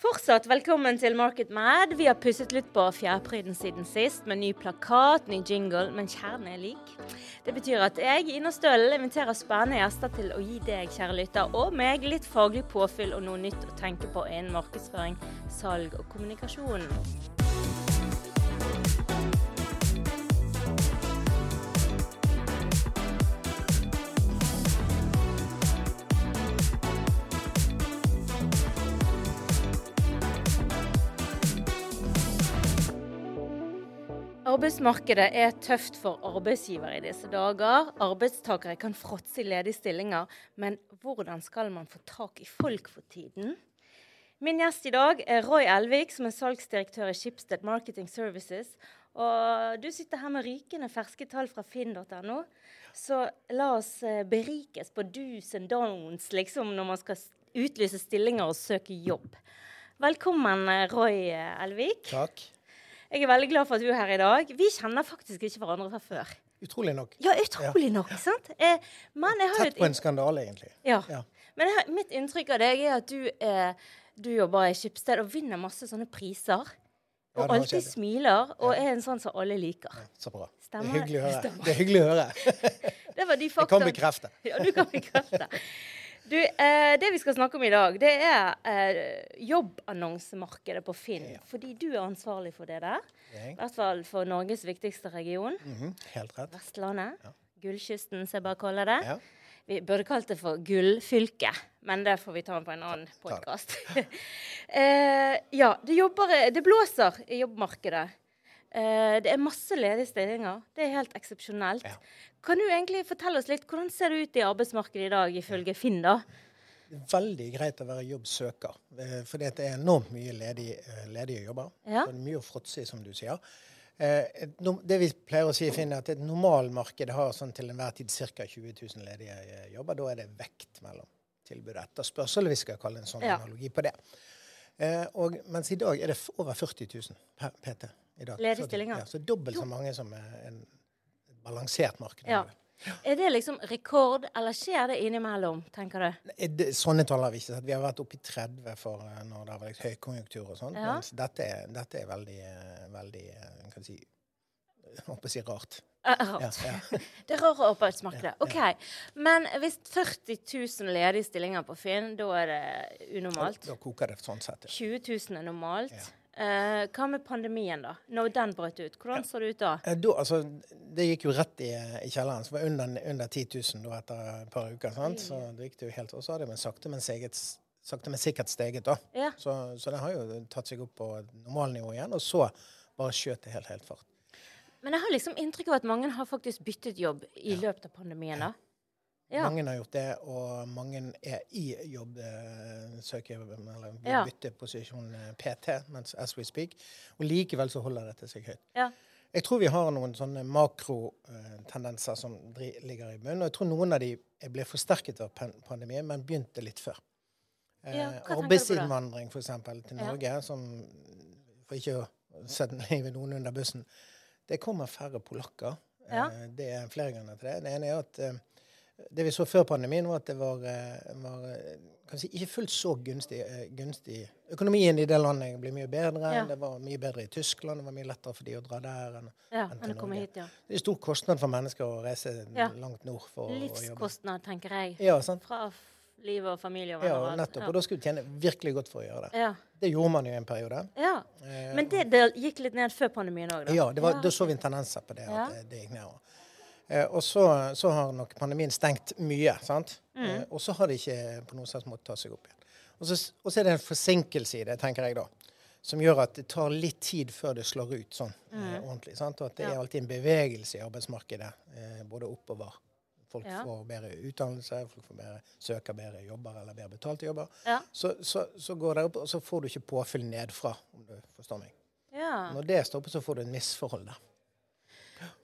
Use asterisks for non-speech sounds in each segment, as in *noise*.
Fortsatt velkommen til Market Mad. Vi har pusset litt på fjærpryden siden sist, med ny plakat, ny jingle, men kjernen er lik. Det betyr at jeg, Ina Stølen, inviterer spennende gjester til å gi deg, kjære lytter, og meg litt faglig påfyll og noe nytt å tenke på innen markedsføring, salg og kommunikasjon. Arbeidsmarkedet er tøft for arbeidsgivere i disse dager. Arbeidstakere kan fråtse i ledige stillinger, men hvordan skal man få tak i folk for tiden? Min gjest i dag er Roy Elvik, som er salgsdirektør i Schibsted Marketing Services. Og du sitter her med rykende ferske tall fra finn.no. Så la oss eh, berikes på do's and don'ts liksom, når man skal utlyse stillinger og søke jobb. Velkommen, eh, Roy Elvik. Takk. Jeg er veldig glad for at du er her i dag. Vi kjenner faktisk ikke hverandre fra før. Utrolig nok. Ja, utrolig ja. nok. sant? Eh, Tett på en skandale, egentlig. Ja. ja. Men har, mitt inntrykk av deg er at du, eh, du jobber i Skipsted og vinner masse sånne priser. Og ja, alltid smiler og er en sånn som alle liker. så bra. Stemmer. Det er hyggelig å høre. Det er hyggelig å høre. det var de fakta. Jeg kan bekrefte. *laughs* Ja, du kan bekrefte. Du, eh, Det vi skal snakke om i dag, det er eh, jobbannonsemarkedet på Finn. Ja. Fordi du er ansvarlig for det der. I hvert fall for Norges viktigste region. Mm -hmm. Helt rett. Vestlandet. Ja. Gullkysten, som jeg bare kaller det. Ja. Vi burde kalt det for Gullfylket, men det får vi ta på en annen podkast. *laughs* eh, ja, det, jobber, det blåser i jobbmarkedet. Eh, det er masse ledige stillinger. Det er helt eksepsjonelt. Ja. Kan du egentlig fortelle oss litt, Hvordan ser det ut i arbeidsmarkedet i dag, ifølge Finn? da? Veldig greit å være jobbsøker. Eh, for det er enormt mye ledige, eh, ledige jobber. Ja. Det er mye å fråtse i, som du sier. Det vi pleier å si i Finn, er at et normalmarked har sånn til enhver tid ca. 20 000 ledige jobber. Da er det vekt mellom tilbud og etterspørsel, vi skal kalle en sånn ja. analogi på det. Og, mens i dag er det over 40 000 PT i dag. Ledige stillinger. Ja, så dobbelt så mange som en balansert marked. Ja. Er det liksom rekord, eller skjer det innimellom, tenker du? Det, sånne tall har vi ikke sett. Vi har vært oppe i 30 for eh, når det har vært høykonjunktur og sånn. Ja. Men dette, dette, er veldig, eh, veldig eh, kan si, håper si rart. Rart. ja, ja. *laughs* det er rare arbeidsmarkedet. OK. Men hvis 40 000 ledige stillinger på Finn, da er det unormalt? Da koker det sånn sett. ja. 20 000 er normalt. Eh, hva med pandemien, da? Når den brøt ut, hvordan så det ut da? Eh, da altså, det gikk jo rett i, i kjelleren. Så var under, under 10 000 da, etter et par uker. sant? Så det gikk det jo helt, Og så hadde det men sakte, men, seget, sakte, men sikkert steget. da. Ja. Så, så det har jo tatt seg opp på normalnivå igjen. Og så bare skjøt det helt, helt fart. Men jeg har liksom inntrykk av at mange har faktisk byttet jobb i ja. løpet av pandemien. da. Ja. Mange har gjort det, og mange er i jobb, eh, søker eller ja. bytter posisjon eh, PT mens as we speak. Og likevel så holder dette seg høyt. Ja. Jeg tror vi har noen sånne makrotendenser som ligger i bunnen. Og jeg tror noen av de ble forsterket av pandemien, men begynte litt før. Ja, eh, Arbeidsinnvandring f.eks. til Norge, som for ikke å sette *laughs* noen under bussen, det kommer færre polakker. Det er flere grunner til det. Det ene er at det vi så før pandemien, var at det var, eh, var eh, si, ikke fullt så gunstig, eh, gunstig, Økonomien i det landet ble mye bedre. Ja. Det var mye bedre i Tyskland. Det var mye lettere for de å dra der enn, ja, enn til Norge. Hit, ja. Det er stor kostnad for mennesker å reise langt nord for å jobbe. Livskostnad, tenker jeg. Ja, sant? Fra liv og familie og venner. Ja, nettopp. Og da skulle du tjene virkelig godt for å gjøre det. Det gjorde man jo en periode. Ja. Men det, det, gikk litt ned før pandemien òg, da? Ja, var, da så vi en tendens på det. at det, det gikk ned. Eh, og så, så, har nok pandemien stengt mye. sant? Mm. Eh, og så har det ikke på noen slags måte tatt seg opp igjen. Og så, og så, er det en forsinkelse i det, tenker jeg da. Som gjør at det tar litt tid før det slår ut sånn eh, mm. eh, ordentlig. sant? Og at det ja. er alltid en bevegelse i arbeidsmarkedet, eh, både oppover. Folk ja. får bedre utdannelse, folk får bedre, søker bedre jobber eller bedre betalte jobber. Ja. Så, så, så, går det opp, og så får du ikke påfyll nedfra, om du forstår meg. Når det stopper, så får du et misforhold der.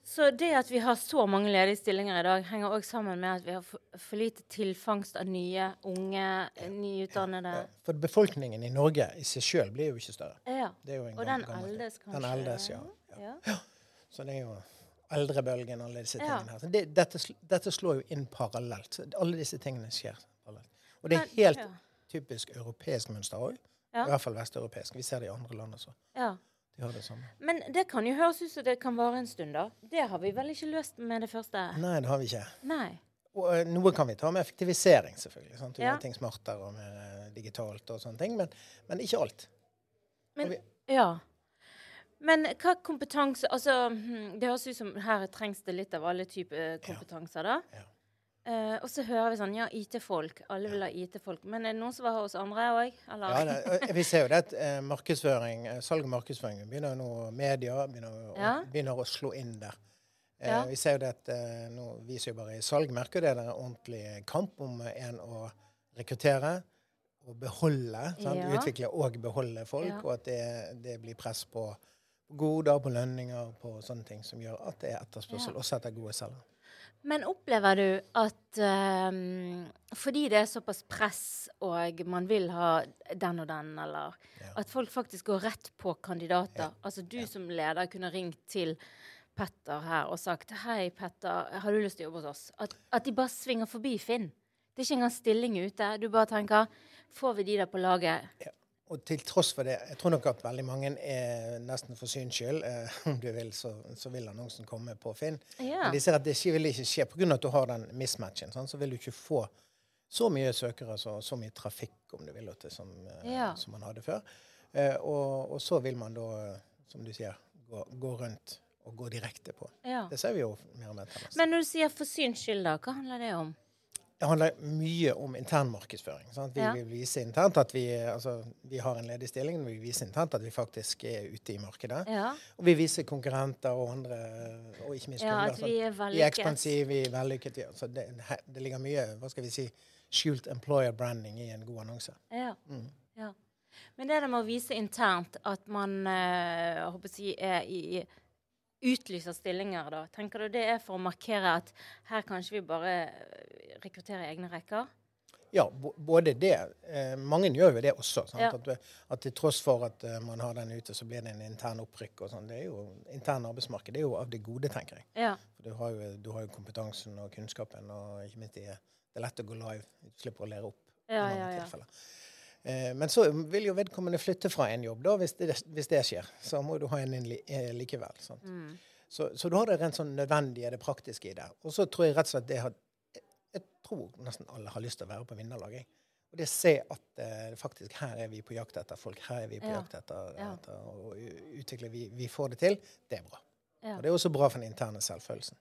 Så det at vi har så mange ledige stillinger i dag, henger òg sammen med at vi har for, lite tilfangst av nye, unge, nyutdannede ja, ja. For befolkningen i Norge i seg sjøl blir jo ikke større. Ja. Og den eldes kanskje. Den eldes, ja. ja. Så det er jo eldrebølgen alle disse tingene her. Så det, dette, dette, slår jo inn parallelt. Alle disse tingene skjer parallelt. Og det er helt typisk europeisk mønster òg. Ja. I hvert fall vesteuropeisk. Vi ser det i andre land også. Ja. Har det samme. Men det kan jo høres ut som det kan vare en stund, da. Det har vi vel ikke løst med det første? Nei, det har vi ikke. Nei. Og uh, noe kan vi ta med effektivisering, selvfølgelig. Sant? Du ja. ting smartere og mer uh, digitalt og sånne ting. Men, men ikke alt. Men, vi, ja. Men hva kompetanse Altså, hmm, det høres ut som her trengs det litt av alle typer kompetanser, da. Ja. Uh, og så hører vi sånn Ja, IT-folk. Alle vil ha IT-folk. Men er det noen som var hos andre òg? Ja, det, vi ser jo det at uh, markedsføring, uh, salg og markedsføring begynner nå Media begynner, ja. å, begynner å slå inn der. Ja. Vi ser jo det at nå, vi jo bare i salg, merker det er en ordentlig kamp om en å rekruttere og beholde. Ja. Utvikle og beholde folk, og at det, det blir press på goder, på lønninger, på sånne ting som gjør at det er etterspørsel, også etter gode selgere. Men opplever du at um, fordi det er såpass press, og man vil ha den og den, eller ja. at folk faktisk går rett på kandidater? Ja. Altså du ja. som leder kunne ringt til Petter her og sagt 'Hei, Petter, har du lyst til å jobbe hos oss?' At, at de bare svinger forbi Finn. Det er ikke engang stilling ute. Du bare tenker 'Får vi de der på laget?' Og til tross for det, jeg tror nok at veldig mange er nesten for syns skyld. Eh, om du vil, så, så, vil annonsen komme på Finn. Ja. Men de ser at det ikke, vil ikke skje pga. at du har den mismatchen. Sånn, så vil du ikke få så mye søkere, så, så mye trafikk, om du vil, til, som, eh, ja. som, man hadde før. Eh, og, og, så vil man da, som du sier, gå, gå rundt og gå direkte på. Ja. Det ser vi jo mer og mer. Men når du sier for syns skyld, da, hva handler det om? Det handler mye om intern markedsføring. Sant? Vi ja. vil vise internt at vi, altså, vi har en ledig stilling. Vi vil vise internt at vi faktisk er ute i markedet. Ja. Og vi viser konkurrenter og andre, og ikke minst kunder. Ja, at vi er vellykket. Vi er ekspansive, vi er vellykket. Altså, det, det, ligger mye hva skal vi si, skjult employer branding i en god annonse. Ja. Mm. ja. Men det der med å vise internt at man uh, håper å si, er i utlyser stillinger, da? Tenker du det er for å markere at her kanskje vi bare eh, rekrutterer egne rekker? Ja, både det. Eh, mange gjør jo det også. Ja. At, at, til tross for at uh, man har den ute, så blir det en intern opprykk. og sånn. Det er jo Intern arbeidsmarked det er jo av det gode, tenker jeg. Ja. Du har, jo, du har, jo, kompetansen og kunnskapen, og ikke minst det, det er lett å gå live. Du slipper å lære opp ja, i mange tilfeller. Eh, men så vil jo vedkommende flytte fra en jobb, da, hvis det, hvis det skjer. Så må du ha en inn eh, likevel. Mm. Så, så, du har det rent sånn nødvendige, det praktiske i det. Og så tror jeg rett og slett det har Jeg tror nesten alle har lyst til å være på vinnerlaget. Og det å se at eh, faktisk her er vi på jakt etter folk, her er vi på ja. jakt etter, ja. etter å utvikle vi, vi, får det til, det er bra. Ja. Og det er også bra for den interne selvfølelsen.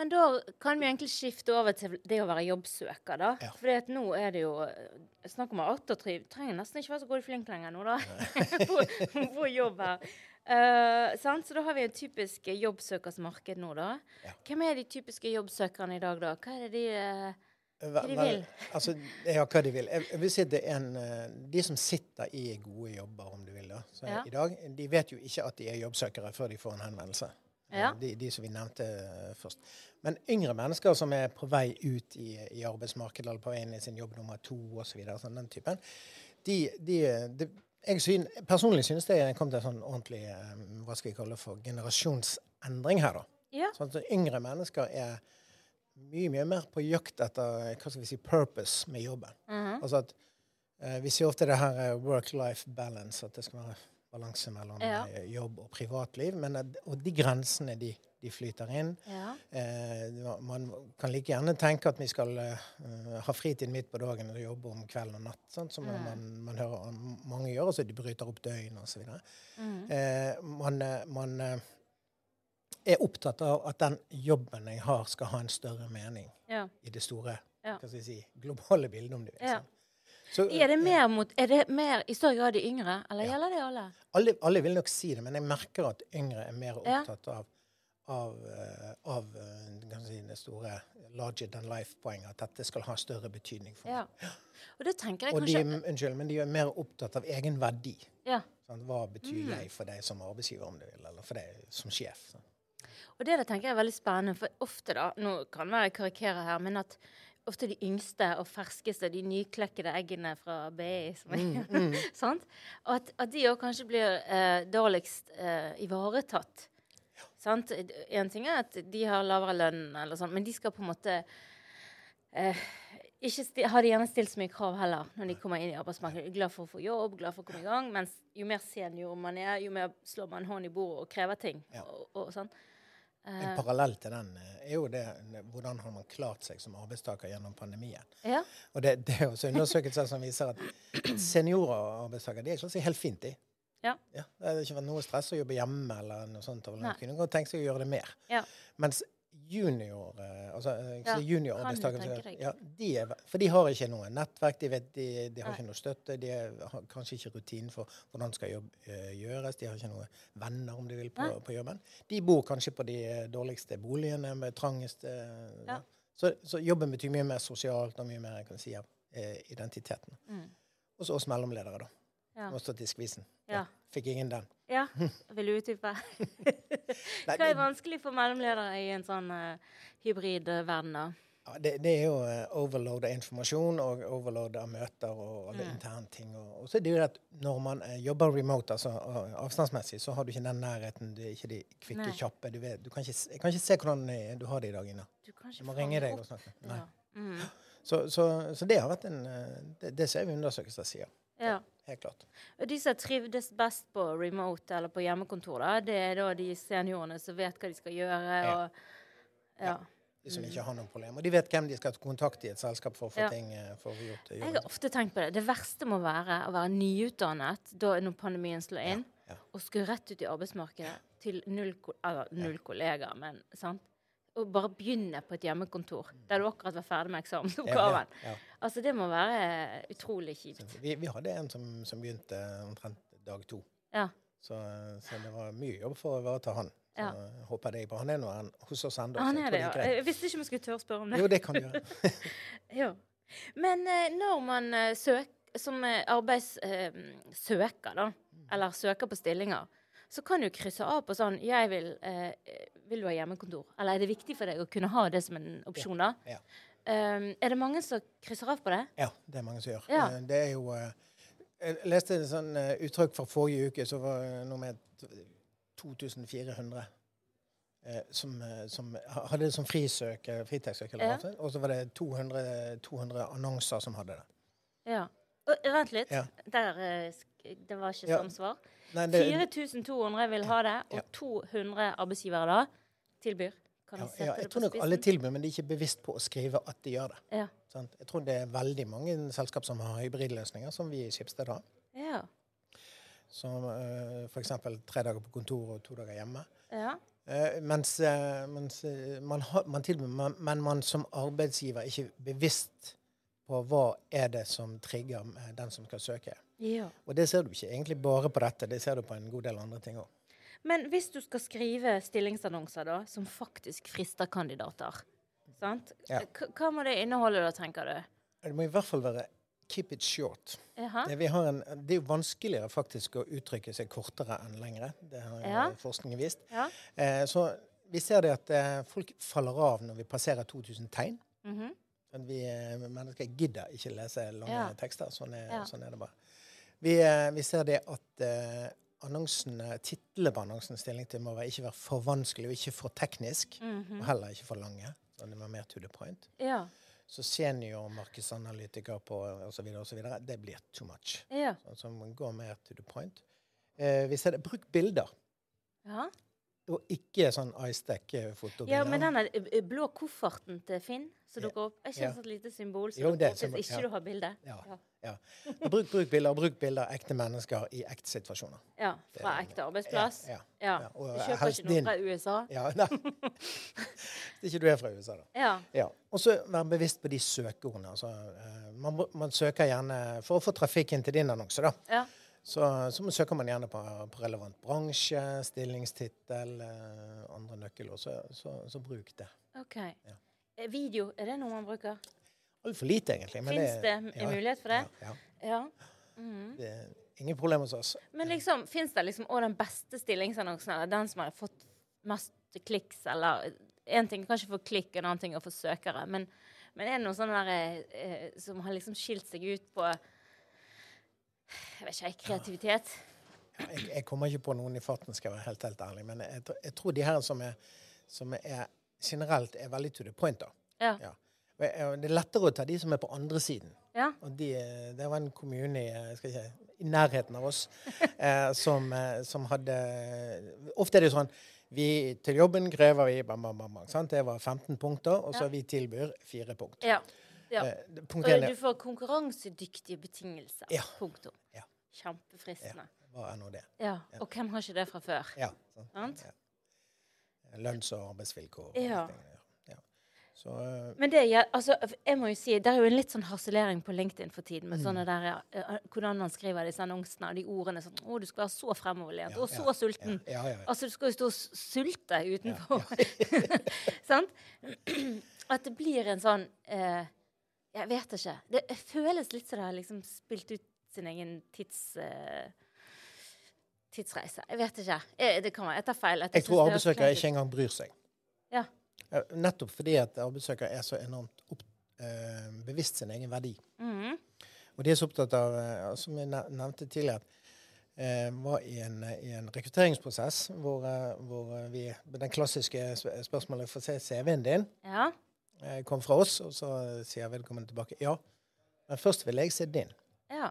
Men da kan vi egentlig skifte over til det å være jobbsøker, da. Ja. For nå er det jo eh, snakk om attåtriv. Trenger nesten ikke være så god i flink lenger nå, da. *laughs* på, på, jobb her. Uh, så da har vi en typisk jobbsøkersmarked nå, da. Ja. Hvem er de typiske jobbsøkerne i dag, da? Hva er det de, uh, hva de vil? altså, ja, hva de vil. Jeg vil si det er en, De som sitter i gode jobber, om du vil, da, ja. i dag, de vet jo ikke at de er jobbsøkere før de får en henvendelse. Ja. De, de, som vi nevnte først. Men yngre mennesker som er på vei ut i, i arbeidsmarkedet eller på vei inn i sin jobb nummer to osv., så sånn, den typen, de, de, de jeg syn, personlig synes det kommet til en sånn ordentlig eh, hva skal jeg kalle for generasjonsendring her. da. Ja. Sånn at Yngre mennesker er mye mye mer på jakt etter hva skal vi si, purpose med jobben. Mm -hmm. Altså at eh, Vi sier ofte det her eh, work-life balance, at det skal være balanse mellom ja. Eh, jobb og privatliv. Men, og de grensene de de flyter inn. Ja. Eh, man kan like gjerne tenke at vi skal uh, ha fritid midt på dagen og jobbe om kvelden og natt, sant? som mm. man, man, hører mange gjøre, så de bryter opp døgn osv. Mm. Eh, man, eh, man eh, er opptatt av at den jobben jeg har, skal ha en større mening ja. i det store ja. si, globale bildet, om du vil. Ja. Så, er, det mer mot, er det mer i større grad de yngre, eller gjelder det alle? alle? alle? vil nok si det, men jeg merker at yngre er mer opptatt av av, eh, av eh, si, det store larger than life-poenget. At dette skal ha større betydning for ja. Og det tenker jeg og kanskje... De, unnskyld, men de er mer opptatt av egen verdi. Ja. Sånn, hva betyr mm. jeg for deg som arbeidsgiver, om du vil, eller for deg som sjef? Sånn. Og det der tenker jeg er veldig spennende, for ofte, da Nå kan jeg karikere her, men at ofte de yngste og ferskeste, de nyklekkede eggene fra BI, mm, mm. *laughs* Og at, at de òg kanskje blir eh, dårligst eh, ivaretatt Sant? En ting er at de har lavere lønn, eller sånn, men de skal på en måte eh, ikke har de gjerne stilt så mye krav heller når de kommer inn i arbeidsmarkedet. Glad for å få jobb, glad for å komme i gang. Mens jo mer senior man er, jo mer slår man hånd i bordet og krever ting. Ja. Og, og sånn. En eh. parallell til den eh, er jo det hvordan har man klart seg som arbeidstaker gjennom pandemien. Ja. Og det, det, er også undersøkelser som viser at seniorer og arbeidstakere de er ikke helt fint, i. Ja. ja. Det har ikke vært noe stress å jobbe hjemme eller noe sånt. Man kunne godt tenkt seg å gjøre det mer. Ja. Mens junior eh, altså eh, ja, juniorarbeidstakere ja, de For de har ikke noe nettverk, de, vet, de, de har Nei. ikke noe støtte. De har kanskje ikke rutinen for hvordan skal jobb uh, gjøres. De har ikke noen venner, om de vil, på, på, jobben. De bor kanskje på de dårligste boligene med trangeste ja. så, så, jobben betyr mye mer sosialt og mye mer kan si, identiteten. Mm. Og så oss mellomledere, da. Ja. Må stå til skvisen. Fikk ingen den. Ja, vil du utdype? *laughs* Hva er vanskelig for mellomledere i en sånn uh, hybridverden, da? Ja, det, det, er jo uh, overload av informasjon og overload av møter og alle mm. interne ting. Og, og, så er det jo at når man uh, jobber remote, altså avstandsmessig, så har du ikke den nærheten. Du er ikke de kvikke, Nei. kjappe. Du, vet, du kan ikke, jeg kan ikke se hvordan du har det i dag, Ina. Du, du må ringe deg og snakke. Ja. Mm. Så, så, så, det har vært en Det, det ser vi undersøkelser sier. Ja. Helt klart. De som trivdes best på remote eller på hjemmekontor, da, det er da de seniorene som vet hva de skal gjøre. Og, ja. De som ikke har noen problemer. Og de vet hvem de skal kontakte i et selskap for å få ting eh, for å gjort. Jeg har ofte tenkt på det. Det verste må være å være nyutdannet da når pandemien slår inn, og skulle rett ut i arbeidsmarkedet til null, eller, null kollegaer, men sant? Å bare begynne på et hjemmekontor der du akkurat var ferdig med eksamensoppgaven. Ja, ja, ja. Altså, det må være utrolig kjipt. Vi, vi, hadde en som, som, begynte omtrent dag to. Så, så, det var mye jobb for å ivareta han. Så jeg håper det Han er nå hos oss ennå. Han er det, ja. Jeg visste ikke om jeg skulle tørre å spørre om det. Jo, det kan du gjøre. *laughs* jo. Men uh, når man uh, søker som arbeidssøker, da, eller søker på stillinger, så kan du krysse av på sånn Jeg vil, eh, vil du ha hjemmekontor? Eller er det viktig for deg å kunne ha det som en opsjon, da? Ja, ja. Um, er det mange som krysser av på det? Ja, det er mange som gjør. Ja. Eh, det er jo uh, Jeg leste et sånn uh, uttrykk fra forrige uke som var noe med 2400 uh, som, som, hadde det som frisøk, fritektsøk, eller ja. og så var det 200, 200, annonser som hadde det. Ja. Vent litt. Ja. Der, det var ikke ja. samsvar. 4200 vil ha det, og 200 arbeidsgivere da tilbyr. Kan ja, ja, jeg tror nok alle tilbyr, men de er ikke bevisst på å skrive at de gjør det. Ja. Jeg tror det er veldig mange selskap som har hybridløsninger, som vi i Skipsted har. Ja. Som uh, f.eks. tre dager på kontor og to dager hjemme. Ja. Uh, mens, uh, mens man, har, man tilbyr, man, men man som arbeidsgiver er ikke bevisst på hva er det som trigger den som skal søke. Ja. Og det ser du ikke egentlig bare på dette, det ser du på en god del andre ting òg. Men hvis du skal skrive stillingsannonser da, som faktisk frister kandidater, sant? Ja. hva må det inneholde da, tenker du? Det må i hvert fall være keep it short. En, det, er jo vanskeligere faktisk å uttrykke seg kortere enn lengre. Det har ja. forskningen vist. Ja. Eh, så vi ser det at eh, folk faller av når vi passerer 2000 tegn. Mm -hmm. Vi eh, mennesker gidder ikke lese lange ja. tekster. Sånn er, sånn er, det bare. Vi, eh, vi ser det at eh, annonsene, titlene på annonsen stilling til må ikke være for vanskelig og ikke for teknisk. Mm -hmm. Og heller ikke for lange. Sånn det må mer to the point. Ja. Så senior markedsanalytiker på osv. osv. Det blir too much. Ja. Sånn som går mer to the point. Eh, vi ser det, Bruk bilder. Ja. Og ikke sånn iStack-fotobilder. Ja, men den eh, blå kofferten til Finn som dukker opp, er ikke ja. et lite symbol som dukker opp hvis ikke ja. du har bilde? Ja. ja. Bruk, bruk, bilder, bruk bilder av ekte mennesker i ekte situasjoner. Ja, Fra ekte arbeidsplass? Ja. ja. Og du kjøper ikke noe fra USA? Ja, nei. *laughs* Hvis ikke du er fra USA, da. Ja. Og så vær bevisst på de søkeordene. Altså, eh, man, man, søker gjerne For å få trafikken til din annonse, da. Ja. Så, man søker man gjerne på, på relevant bransje, stillingstittel, eh, andre nøkkelord. Så, så, så, bruk det. Ok. Ja. Eh, video, er det noe man bruker? Altfor lite, egentlig. Fins det, det ja, mulighet for det? Ja. ja. Mm. Det er ingen problem hos oss. Men liksom, fins det liksom òg den beste stillingsannonsen, eller den som har fått mest kliks, eller Én ting kanskje få klikk, en annen ting å få søkere, men, men er det noe sånn der, eh, som har liksom skilt seg ut på Jeg vet ikke, kreativitet? Jeg, jeg, kommer ikke på noen i farten, skal jeg være helt, helt ærlig. Men jeg, jeg tror de her som er, som er generelt er veldig to the point. da. Ja. ja. Det er lettere å ta de som er på andre siden. Ja. Og de, det var en kommune i, si, i nærheten av oss *laughs* eh, som, eh, som, hadde Ofte er det sånn vi, Til jobben krever vi bam, bam, bam, sant? Det var 15 punkter, og så ja. vi tilbyr fire punkter. Ja. Ja. Eh, og du får konkurransedyktige betingelser. Ja. Punktum. Ja. Kjempefristende. Hva er nå det? Ja. Og hvem har ikke det fra før? Ja. Sant? Ja. Lønns- og arbeidsvilkår. Ja. Så, uh, Men det, ja, altså, jeg må jo si, det er jo en litt sånn harselering på LinkedIn for tiden. med mm. sånne der, uh, Hvordan man skriver disse annonsene og de ordene sånn 'Å, du skal være så fremoverlent ja, og så ja, sulten'. Ja, altså, du skal jo stå og sulte utenfor. *laughs* *laughs* Sant? *clears throat* At det blir en sånn uh, Jeg vet ikke. Det føles litt som det har liksom spilt ut sin egen tids tidsreise. Jeg vet ikke. Jeg, det kan være, jeg tar feil. Jeg, jeg tror arbeidssøkere ikke engang bryr seg. Ja. Nettopp fordi at arbeidssøkere er så enormt opp, eh, bevisst sin egen verdi. Mm. Og de er så opptatt av, eh, som jeg nevnte tidligere, eh, var i en, i en rekrutteringsprosess hvor, eh, hvor, vi Den klassiske spørsmålet for se CV-en din. Ja. Eh, kom fra oss, og så sier jeg velkommen tilbake ja. Men først vil jeg se din. Ja.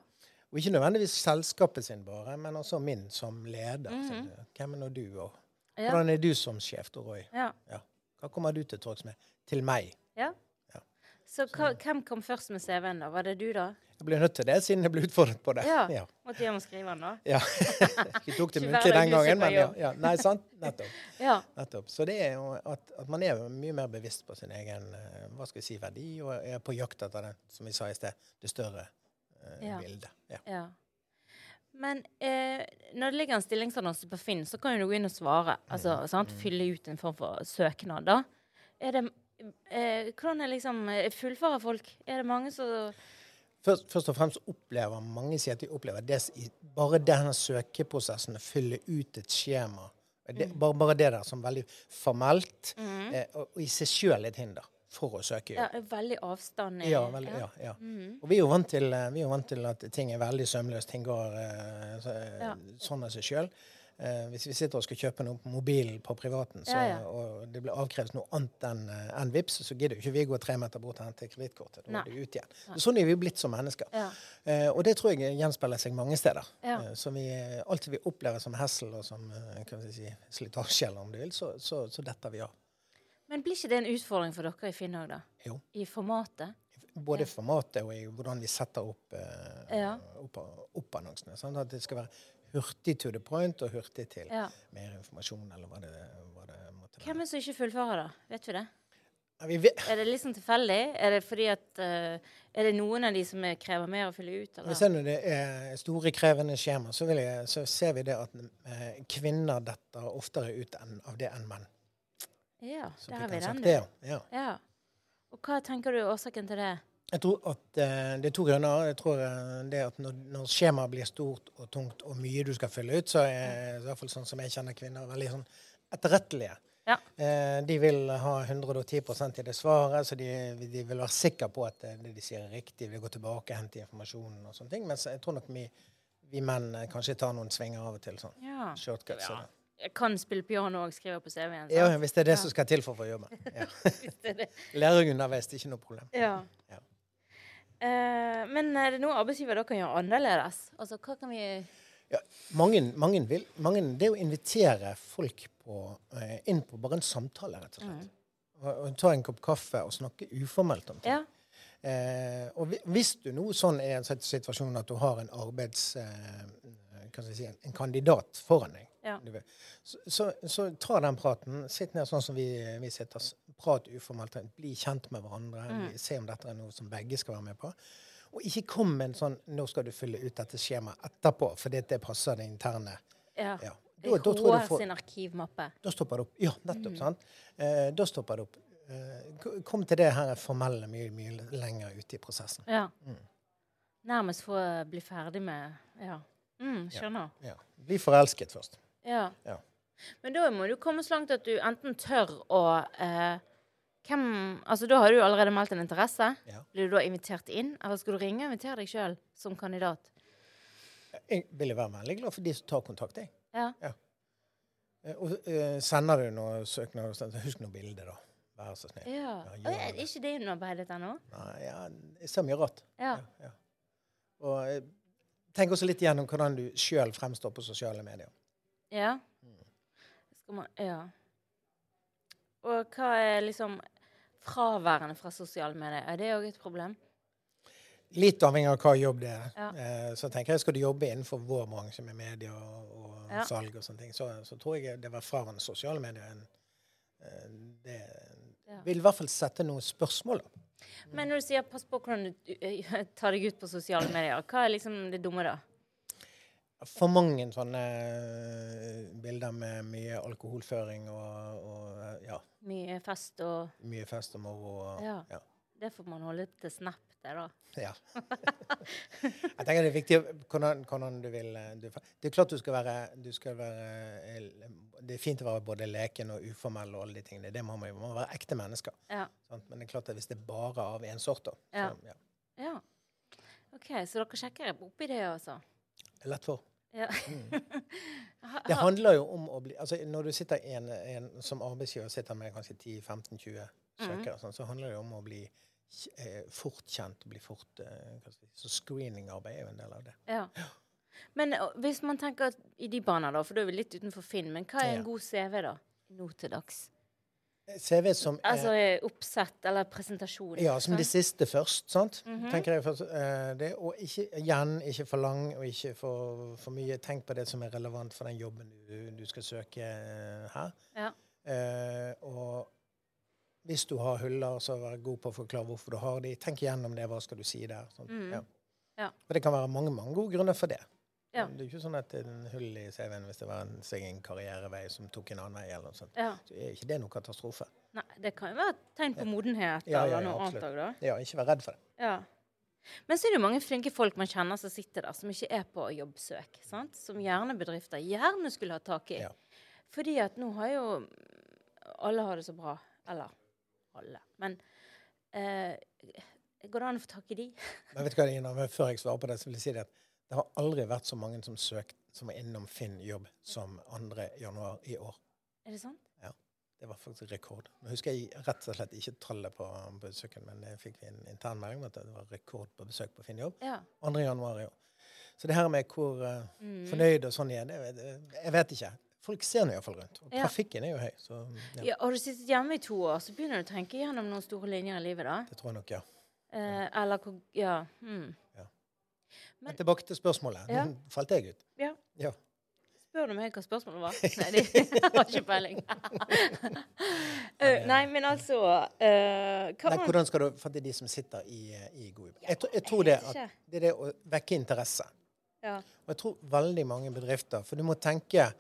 Og ikke nødvendigvis selskapet sin bare, men også min som leder. Mm -hmm. Hvem er nå du, og hvordan er du som sjef, Roy? Ja. ja. Hva kommer du til torgs med? Til meg. Ja. Ja. Så hva, hvem kom først med CV-en, da? Var det du, da? Jeg ble nødt til det, siden jeg ble utfordret på det. Ja, ja. Måtte hjem og skrive den, da? Ja. *laughs* Vi tok det muntlig den gangen, men ja, ja. Nei, sant? Nettopp. *laughs* ja. Nettopp. Så det er jo at, at, man er mye mer bevisst på sin egen eh, hva skal jeg si, verdi, og er på jakt etter det, som vi sa i sted, det større uh, bildet. Ja. Men eh, når det ligger en stillingsannonse på Finn, så kan jo du gå inn og svare. Altså, mm. sant? Mm. Fylle ut en form for søknad. da. Er det, eh, hvordan er liksom eh, Fullfører folk? Er det mange som først, først, og fremst opplever mange sier at de opplever det, bare denne søkeprosessen, å fylle ut et skjema. Det, mm. bare, bare, det der som veldig formelt, mm. eh, og, og, i seg sjøl et hinder for å søke jobb. Ja, veldig avstand. Ja, veldig, ja. ja, mm. Og vi er, jo vant til, eh, vi er vant til at ting er veldig sømløst. Ting går eh, så, ja. sånn av seg sjøl. Eh, hvis vi sitter og skal kjøpe noe på mobilen på privaten, så, og det blir avkrevd noe annet enn en VIPS, så gidder jo ikke vi gå tre meter bort og hente kredittkortet. Da er det ut igjen. Sånn er vi blitt som mennesker. Uh, og det tror jeg gjenspeiler seg mange steder. så vi, alt vi opplever som hessel og som si, slitasje, eller om du vil, så, så, så detter vi av. Men blir ikke det en utfordring for dere i Finn da? Jo. I formatet? Både i formatet og i hvordan vi setter opp, eh, ja. opp, opp annonsene. Sånn at det skal være hurtig to the point og hurtig til ja. mer informasjon, eller hva det, hva det måtte være. Hvem er det som ikke fullfører, da? Vet vi det? Ja, vi er det liksom tilfeldig? Er det fordi at uh, Er det noen av de som krever mer å fylle ut? Eller? Hvis det er store, krevende skjema, så, jeg, så ser vi det at uh, kvinner detter oftere ut enn, av det enn menn. Ja, der har vi den. Det, ja. ja. Og hva tenker du er årsaken til det? Jeg tror at eh, Det er to grunner. Jeg tror uh, det at når, når skjemaet blir stort og tungt og mye du skal fylle ut, så er i hvert fall sånn som jeg kjenner kvinner, veldig sånn etterrettelige. Ja. Eh, de vil ha 110% i det svaret, så de, de, vil være sikre på at det de sier er riktig. Vil gå tilbake og hente informasjonen og sånne ting. Mens jeg tror nok vi, vi menn kanskje tar noen svinger av og til. sånn. Ja. Shortcuts. Ja jeg kan spille piano og skrive på CV-en. Ja, hvis det er det ja. som skal til for å få jobben. Ja. *laughs* Læring underveis, det er ikke noe problem. Ja. ja. Uh, men er det noe arbeidsgiver da kan gjøre annerledes? Altså, hva kan vi ja, mange, mange, vil, mange, Det å invitere folk på, uh, inn på bare en samtale, rett og slett. Mm. Og, og, ta en kopp kaffe og snakke uformelt om ting. Ja. Uh, og hvis du nå sånn er i en situasjon at du har en arbeids... Si, en kandidat foran deg, ja. Så, så, så, ta den praten. Sitt ned sånn som vi, vi sitter. Prat uformelt. Bli kjent med hverandre. Mm. Se om dette er noe som begge skal være med på. Og ikke kom med en sånn 'Nå skal du fylle ut dette skjemaet etterpå', fordi det passer det interne. Ja. ja. Da, da HR får, sin arkivmappe. Da stopper det opp. Ja, nettopp. Mm. sant? Eh, da stopper det opp. Eh, kom til det her formelle mye, mye lenger ute i prosessen. Ja. Mm. Nærmest få bli ferdig med Ja. Mm, skjønner. Ja. ja. Bli forelsket først. Ja. ja. Men da må du komme så langt at du enten tør å eh, hvem, altså Da har du allerede meldt en interesse. Ja. Blir du da invitert inn, eller skal du ringe og invitere deg sjøl som kandidat? Jeg vil være veldig glad for de som tar kontakt. Jeg. Ja. ja. Eh, og uh, sender du noe søknad, husk noe bilde, da. Vær så snill. Ja. ja er ikke det innarbeidet ennå? Nei, ja, jeg ser mye rått. Ja. ja. Og eh, tenk også litt igjennom hvordan du sjøl fremstår på sosiale medier. Ja. Skal man Ja. Og hva er liksom fraværende fra sosiale medier? Er det òg et problem? Litt avhengig av hva jobb det er. Ja. Eh, så tenker jeg Skal du jobbe innenfor vår bransje med medier og, og ja. salg, og sånne ting, så, så, tror jeg det var fraværende sosiale medier eh, det ja. vil i hvert fall sette noen spørsmål. Men når du sier 'pass på hvordan du *laughs* tar deg ut på sosiale medier', hva er liksom det dumme da? For mange sånne eh, bilder med mye alkoholføring og, og ja. Mye fest og Mye fest og moro. Og, ja. ja. Det får man holde til Snap, det, da. *laughs* Ja. jeg tenker det er viktig hvordan, hvordan du vil eh, du, Det er klart du skal, være, du skal være, Det er fint å være både leken og uformell og alle de tingene. Det må man jo. Man må være ekte mennesker. Ja. Men det er klart at hvis det er bare av én sort, da ja. Så, ja. OK, så dere sjekker opp i det, altså? Lett for. Ja. mm. *laughs* Det handler jo om å bli altså Når du sitter en, en, som arbeidsgiver sitter med kanskje 10-15-20 søkere, mm. sånn, så handler det jo om å bli eh, fort kjent bli fort eh, Så screeningarbeid er jo en del av det. Ja. Men hvis man tenker i de baner, da, for da er vi litt utenfor Finn, men hva er en god CV da, nå til dags? CV som Altså oppsett eller presentasjon? Ja, som det siste først. sant? Mm -hmm. tenker jeg først, uh, det, Og ikke, igjen, ikke for lang og ikke for, for, mye. Tenk på det som er relevant for den jobben du, du skal søke uh, her. Ja. Uh, og hvis du har huller, så vær god på å forklare hvorfor du har de. Tenk igjennom det. Hva skal du si der? Sånn. Mm. Ja. Ja. For det kan være mange mange gode grunner for det. Ja. Det er ikke sånn at det er en hull i CV-en hvis det var en, en karrierevei som tok en annen vei. eller noe sånt. Ja. Så er ikke det noe katastrofe. Nei, Det kan jo være et tegn på modenhet ja, eller noe annet òg, da. Ja, ikke vær redd for det. Ja. Men så er det jo mange flinke folk man kjenner som sitter der, som ikke er på jobbsøk. Sant? Som gjerne bedrifter gjerne skulle ha tak i. Fordi at nå har jo alle har det så bra. Eller alle. Men eh, går det an å få tak i de? Men vet du hva, Ina, Før jeg svarer på det, så vil jeg si det at det har aldri vært så mange som søkt, som var innom Finn jobb som 2. januar i år. Er det sant? Ja. Det var faktisk rekord. Nå husker jeg rett og slett ikke tallet på besøken, men jeg fikk en intern melding om at det var rekord på besøk på Finn jobb. Ja. 2. januar i år. Så det her med hvor uh, mm. fornøyd og sånn er, det, jeg vet ikke. Folk ser nå iallfall rundt. Og trafikken er jo høy. Så, ja. ja. Har du sittet hjemme i to år, så begynner du å tenke gjennom noen store linjer i livet, da? Det tror jeg nok, ja. Eh, eller hvor Ja. Hmm. Men, tilbake til spørsmålet. Ja. Nå falt jeg ut. Ja. ja. Spør du meg hva spørsmålet var? *laughs* Nei, de har ikke peiling. uh, *laughs* *laughs* nei, men altså uh, nei, Hvordan skal du For det er de som sitter i, i gode jeg, jeg, tror det, at, det er det å vekke interesse. Ja. Og jeg tror veldig mange bedrifter For du må tenke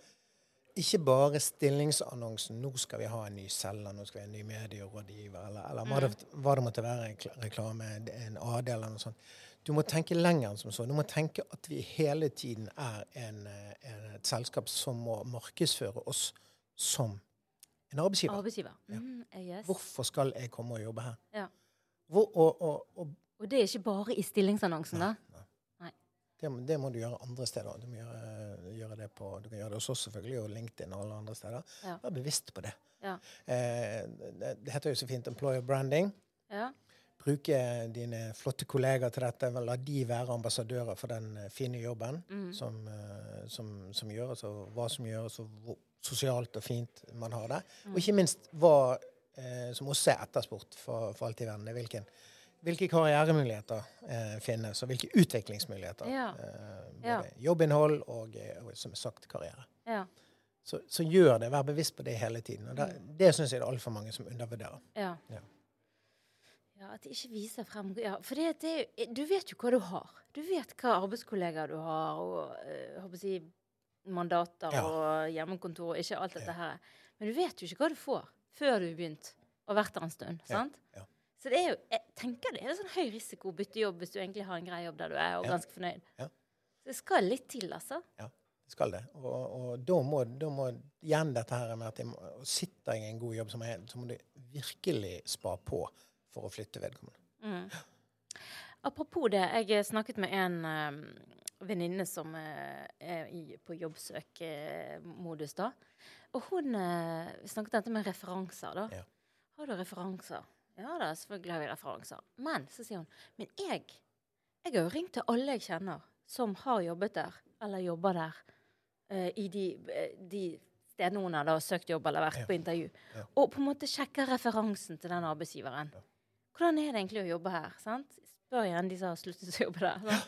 ikke bare stillingsannonsen 'Nå skal vi ha en ny selger, nå skal vi ha en ny medierådgiver', eller, eller mm. hva, det, hva, det, måtte være, reklame, en AD eller noe sånt. Du må tenke lenger enn som så. Du må tenke at vi hele tiden er en, en, et selskap som må markedsføre oss som en arbeidsgiver. Arbeidsgiver. Mm, yes. Hvorfor skal jeg komme og jobbe her? Ja. Hvor, og, og, og, og, det er ikke bare i stillingsannonsen, da? Nei. Det, det, må du gjøre andre steder. Du, må gjøre, gjøre det på, du kan gjøre det hos oss selvfølgelig, og LinkedIn og alle andre steder. Ja. Vær bevisst på det. Ja. Eh, det. det. heter jo så fint employer branding. Ja bruke dine flotte kollegaer til dette. La de være ambassadører for den eh, fine jobben mm. som, eh, som, som, gjøres, og hva som gjøres, og hvor sosialt og fint man har det. Mm. Og ikke minst hva eh, som også er etterspurt for, for verden. Hvilken, hvilke karrieremuligheter eh, finnes, og hvilke utviklingsmuligheter. Ja. Eh, ja. Jobbinnhold og, eh, og, som sagt, karriere. Ja. Så, så, gjør det. Vær bevisst på det hele tiden. Og det, mm. det syns jeg det er altfor mange som undervurderer. Ja. Ja, At de ikke viser frem ja, For det, det, du vet jo hva du har. Du vet hva arbeidskollegaer du har, og uh, si, mandater ja. og hjemmekontor og ikke alt dette her. Men du vet jo ikke hva du får før du har begynt og vært der en stund. sant? Ja. Så det er jo, jeg tenker det er en sånn høy risiko å bytte jobb hvis du egentlig har en grei jobb der du er og ganske fornøyd. Så det skal litt til, altså. Ja, det skal det. Og, og da, må, da må igjen dette her med at jeg må, sitter jeg i en god jobb, som jeg jeg, så må du virkelig spa på for å flytte vedkommende. Mm. Apropos det, jeg snakket med en um, venninne som uh, er i, på jobbsøkemodus da. Og hun uh, snakket dette med referanser, da. Ja. har du referanser? Ja da, selvfølgelig har vi referanser. Men så sier hun Men jeg, jeg har jo ringt til alle jeg kjenner som har jobbet der, eller jobber der, uh, i de, de stedene hun har søkt jobb eller vært ja. på intervju, ja. og på en måte sjekker referansen til den arbeidsgiveren. Ja. Hvordan er det egentlig å jobbe her? sant? Spør igjen de som har sluttet å jobbe der.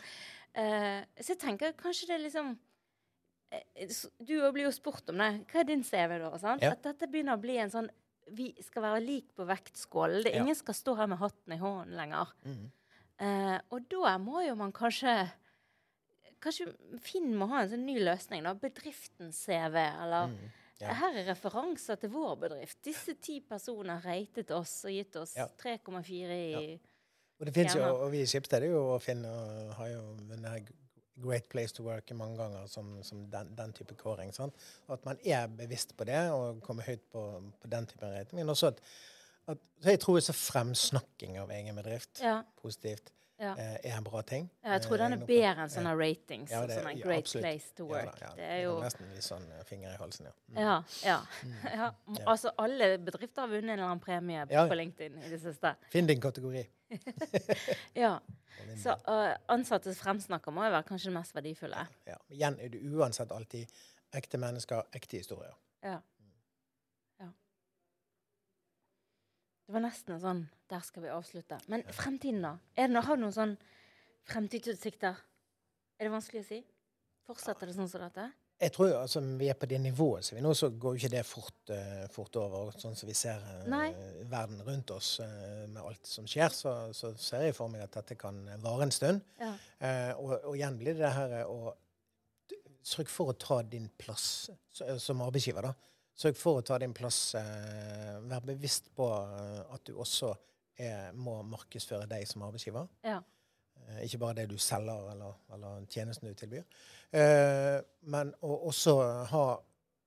Uh, *laughs* så jeg tenker kanskje det er liksom Du blir jo spurt om det. Hva er din CV, da? sant? At dette begynner å bli en sånn Vi skal være lik på vektskålen. Ingen skal stå her med hatten i hånden lenger. Mm. Uh, og da må jo man kanskje Kanskje Finn må ha en sånn ny løsning. da, Bedriftens CV, eller mm, ja. Her er referanser til vår bedrift. Disse ti personer ratet oss og gitt oss ja. 3,4 i ja. Og det fins jo, og vi i Skipsted er jo å finne og har jo denne Great Place to Work mange ganger som, som den, den, type kåring. Sant? At man er bevisst på det og kommer høyt på, på den type rating. Men også at, at så jeg tror så fremsnakking av egen bedrift positivt ja. Eh, er en bra ting. Ja, jeg tror den er eh, bedre enn sånne ratings. Ja, det, sånne Great absolutt. place to work. Ja, det er jo nesten litt sånn eh, finger i halsen, ja. Mm. Ja, ja. Mm. *laughs* Altså, alle bedrifter har vunnet en eller annen premie på LinkedIn i det siste. Finn din kategori. *laughs* *laughs* ja. Så uh, ansattes fremsnakker må jo være kanskje det mest verdifulle. Ja. Igjen er det uansett alltid ekte mennesker, ekte historier. Ja. Det var nesten sånn Der skal vi avslutte. Men fremtiden, da? Er det, har du noen sånn fremtidsutsikter? Er det vanskelig å si? Fortsetter det sånn som dette? Jeg tror altså, Vi er på det nivået så vi nå, så går jo ikke det fort, uh, fort over. Sånn som vi ser uh, verden rundt oss uh, med alt som skjer, så, så, ser jeg for meg at dette kan vare en stund. Ja. Og, og, igjen blir det det her å Sørg for å ta din plass som arbeidsgiver. da. Sørg for å ta din plass. Eh, vær bevisst på eh, at du også er, må markedsføre deg som arbeidsgiver. Ja. Eh, ikke bare det du selger, eller, eller tjenesten du tilbyr. Eh, men å også ha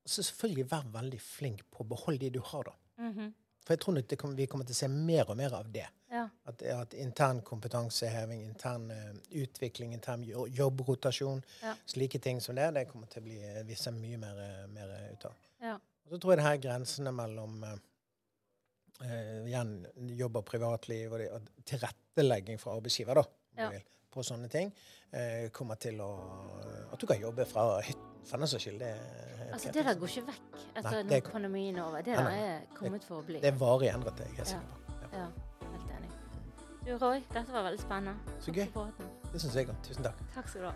så Selvfølgelig vær veldig flink på å beholde de du har, da. Mm -hmm. For jeg tror det, vi kommer til å se mer og mer av det. Ja. At, at, intern kompetanseheving, intern uh, utvikling, intern jobbrotasjon, ja. slike ting som det, det kommer til å bli vi mye mer, mer ut av. Ja. Og så tror jeg det her grensene mellom eh, igjen jobb og privatliv og, det, og tilrettelegging for arbeidsgiver da, ja. vil, på sånne ting, eh, kommer til å At du kan jobbe fra hytten, for den saks skyld. Det, altså, det der går ikke vekk etter Nei, når pandemien er over. Det der er kommet for å bli. Det er varig endret, det er jeg sikker på. Ja. ja. helt enig. Du Roy, dette var veldig spennende. Så gøy. Det syns jeg òg. Tusen takk. Takk skal du ha.